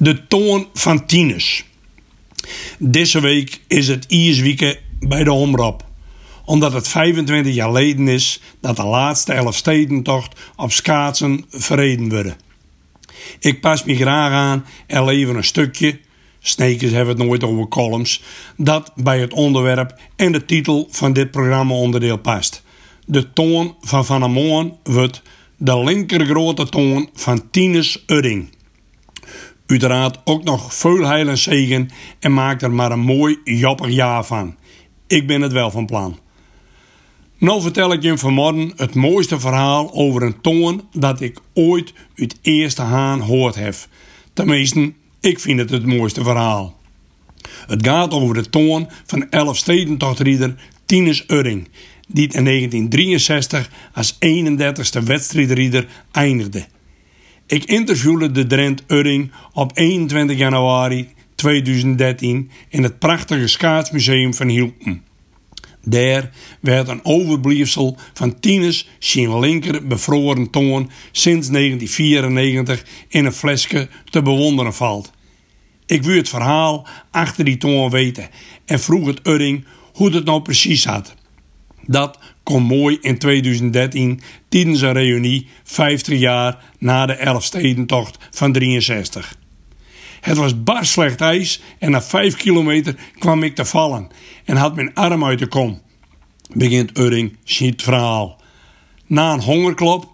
De toon van Tines. Deze week is het Ierswieken bij de Omrop. Omdat het 25 jaar geleden is dat de laatste Elfstedentocht op schaatsen verreden worden. Ik pas me graag aan en lever een stukje, Snekers hebben het nooit over columns, dat bij het onderwerp en de titel van dit programma onderdeel past. De toon van Van Amoon wordt de linkergrote toon van Tines Udding. Uiteraard ook nog veel heil en zegen en maak er maar een mooi joppig jaar van. Ik ben het wel van plan. Nou vertel ik je vanmorgen het mooiste verhaal over een toon dat ik ooit uit eerste haan hoord heb. Tenminste, ik vind het het mooiste verhaal. Het gaat over de toon van Elfstedentochtrieder Tinus Urring, die in 1963 als 31ste wedstrijdrieder eindigde. Ik interviewde de Drent Urring op 21 januari 2013 in het prachtige schaatsmuseum van Hielpen. Daar werd een overblijfsel van Tines zijn linker bevroren toon sinds 1994 in een flesje te bewonderen valt. Ik wil het verhaal achter die toon weten en vroeg het Urring hoe het nou precies zat. Dat kon mooi in 2013 tijdens een reunie 50 jaar na de Elfstedentocht van 63. Het was bar slecht ijs en na 5 kilometer kwam ik te vallen en had mijn arm uit de kom. Begint Urring het verhaal. Na een hongerklop,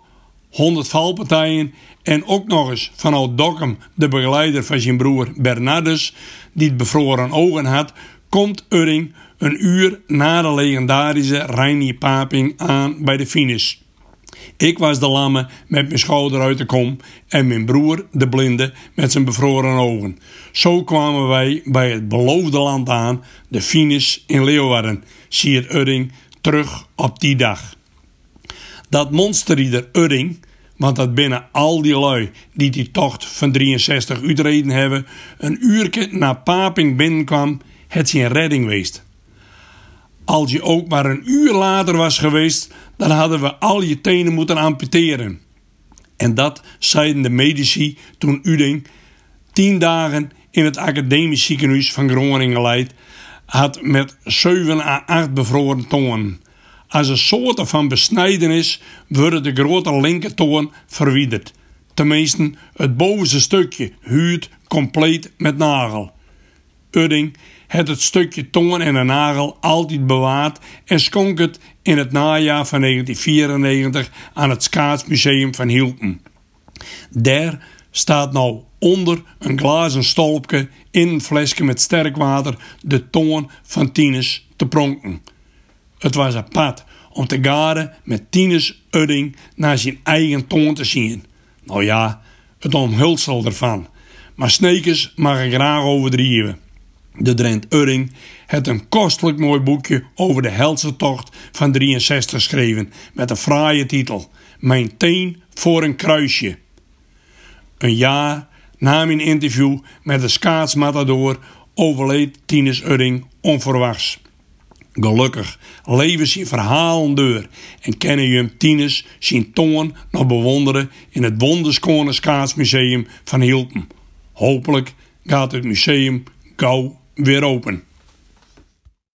100 valpartijen en ook nog eens vanuit Dokkum de begeleider van zijn broer Bernardus, die het bevroren ogen had, komt Urring een uur na de legendarische Reinier Paping aan bij de finish. Ik was de lamme met mijn schouder uit de kom en mijn broer, de blinde, met zijn bevroren ogen. Zo kwamen wij bij het beloofde land aan, de finish in Leeuwarden, zie het Urring terug op die dag. Dat monsterrieder Urring, want dat binnen al die lui die die tocht van 63 uitreden hebben, een uurtje na Paping binnenkwam, het zijn redding geweest. Als je ook maar een uur later was geweest, dan hadden we al je tenen moeten amputeren. En dat zeiden de medici toen Uding tien dagen in het academisch ziekenhuis van Groningen leidt, had met 7 à 8 bevroren tongen. Als een soort van besnijdenis worden de grote linkertoon verwijderd. Tenminste, het bovenste stukje huurt compleet met nagel. Udding het het stukje tongen en een nagel altijd bewaard en schonk het in het najaar van 1994 aan het Schaatsmuseum van Hilton. Daar staat nou onder een glazen stolpje in een flesje met sterk water de toon van Tines te pronken. Het was apart om te garen met Tines Udding naar zijn eigen toon te zien. Nou ja, het omhulsel ervan. Maar Snekers mag ik graag overdrijven. De Drent Urring het een kostelijk mooi boekje over de Helse tocht van 63 geschreven met een fraaie titel Mijn teen voor een kruisje. Een jaar na mijn interview met de schaatsmatador overleed Tines Urring onverwachts. Gelukkig leven zijn verhalen deur en kennen je hem Tines zijn nog bewonderen in het wonderskone schaatsmuseum van Hilton. Hopelijk gaat het museum gauw weer open.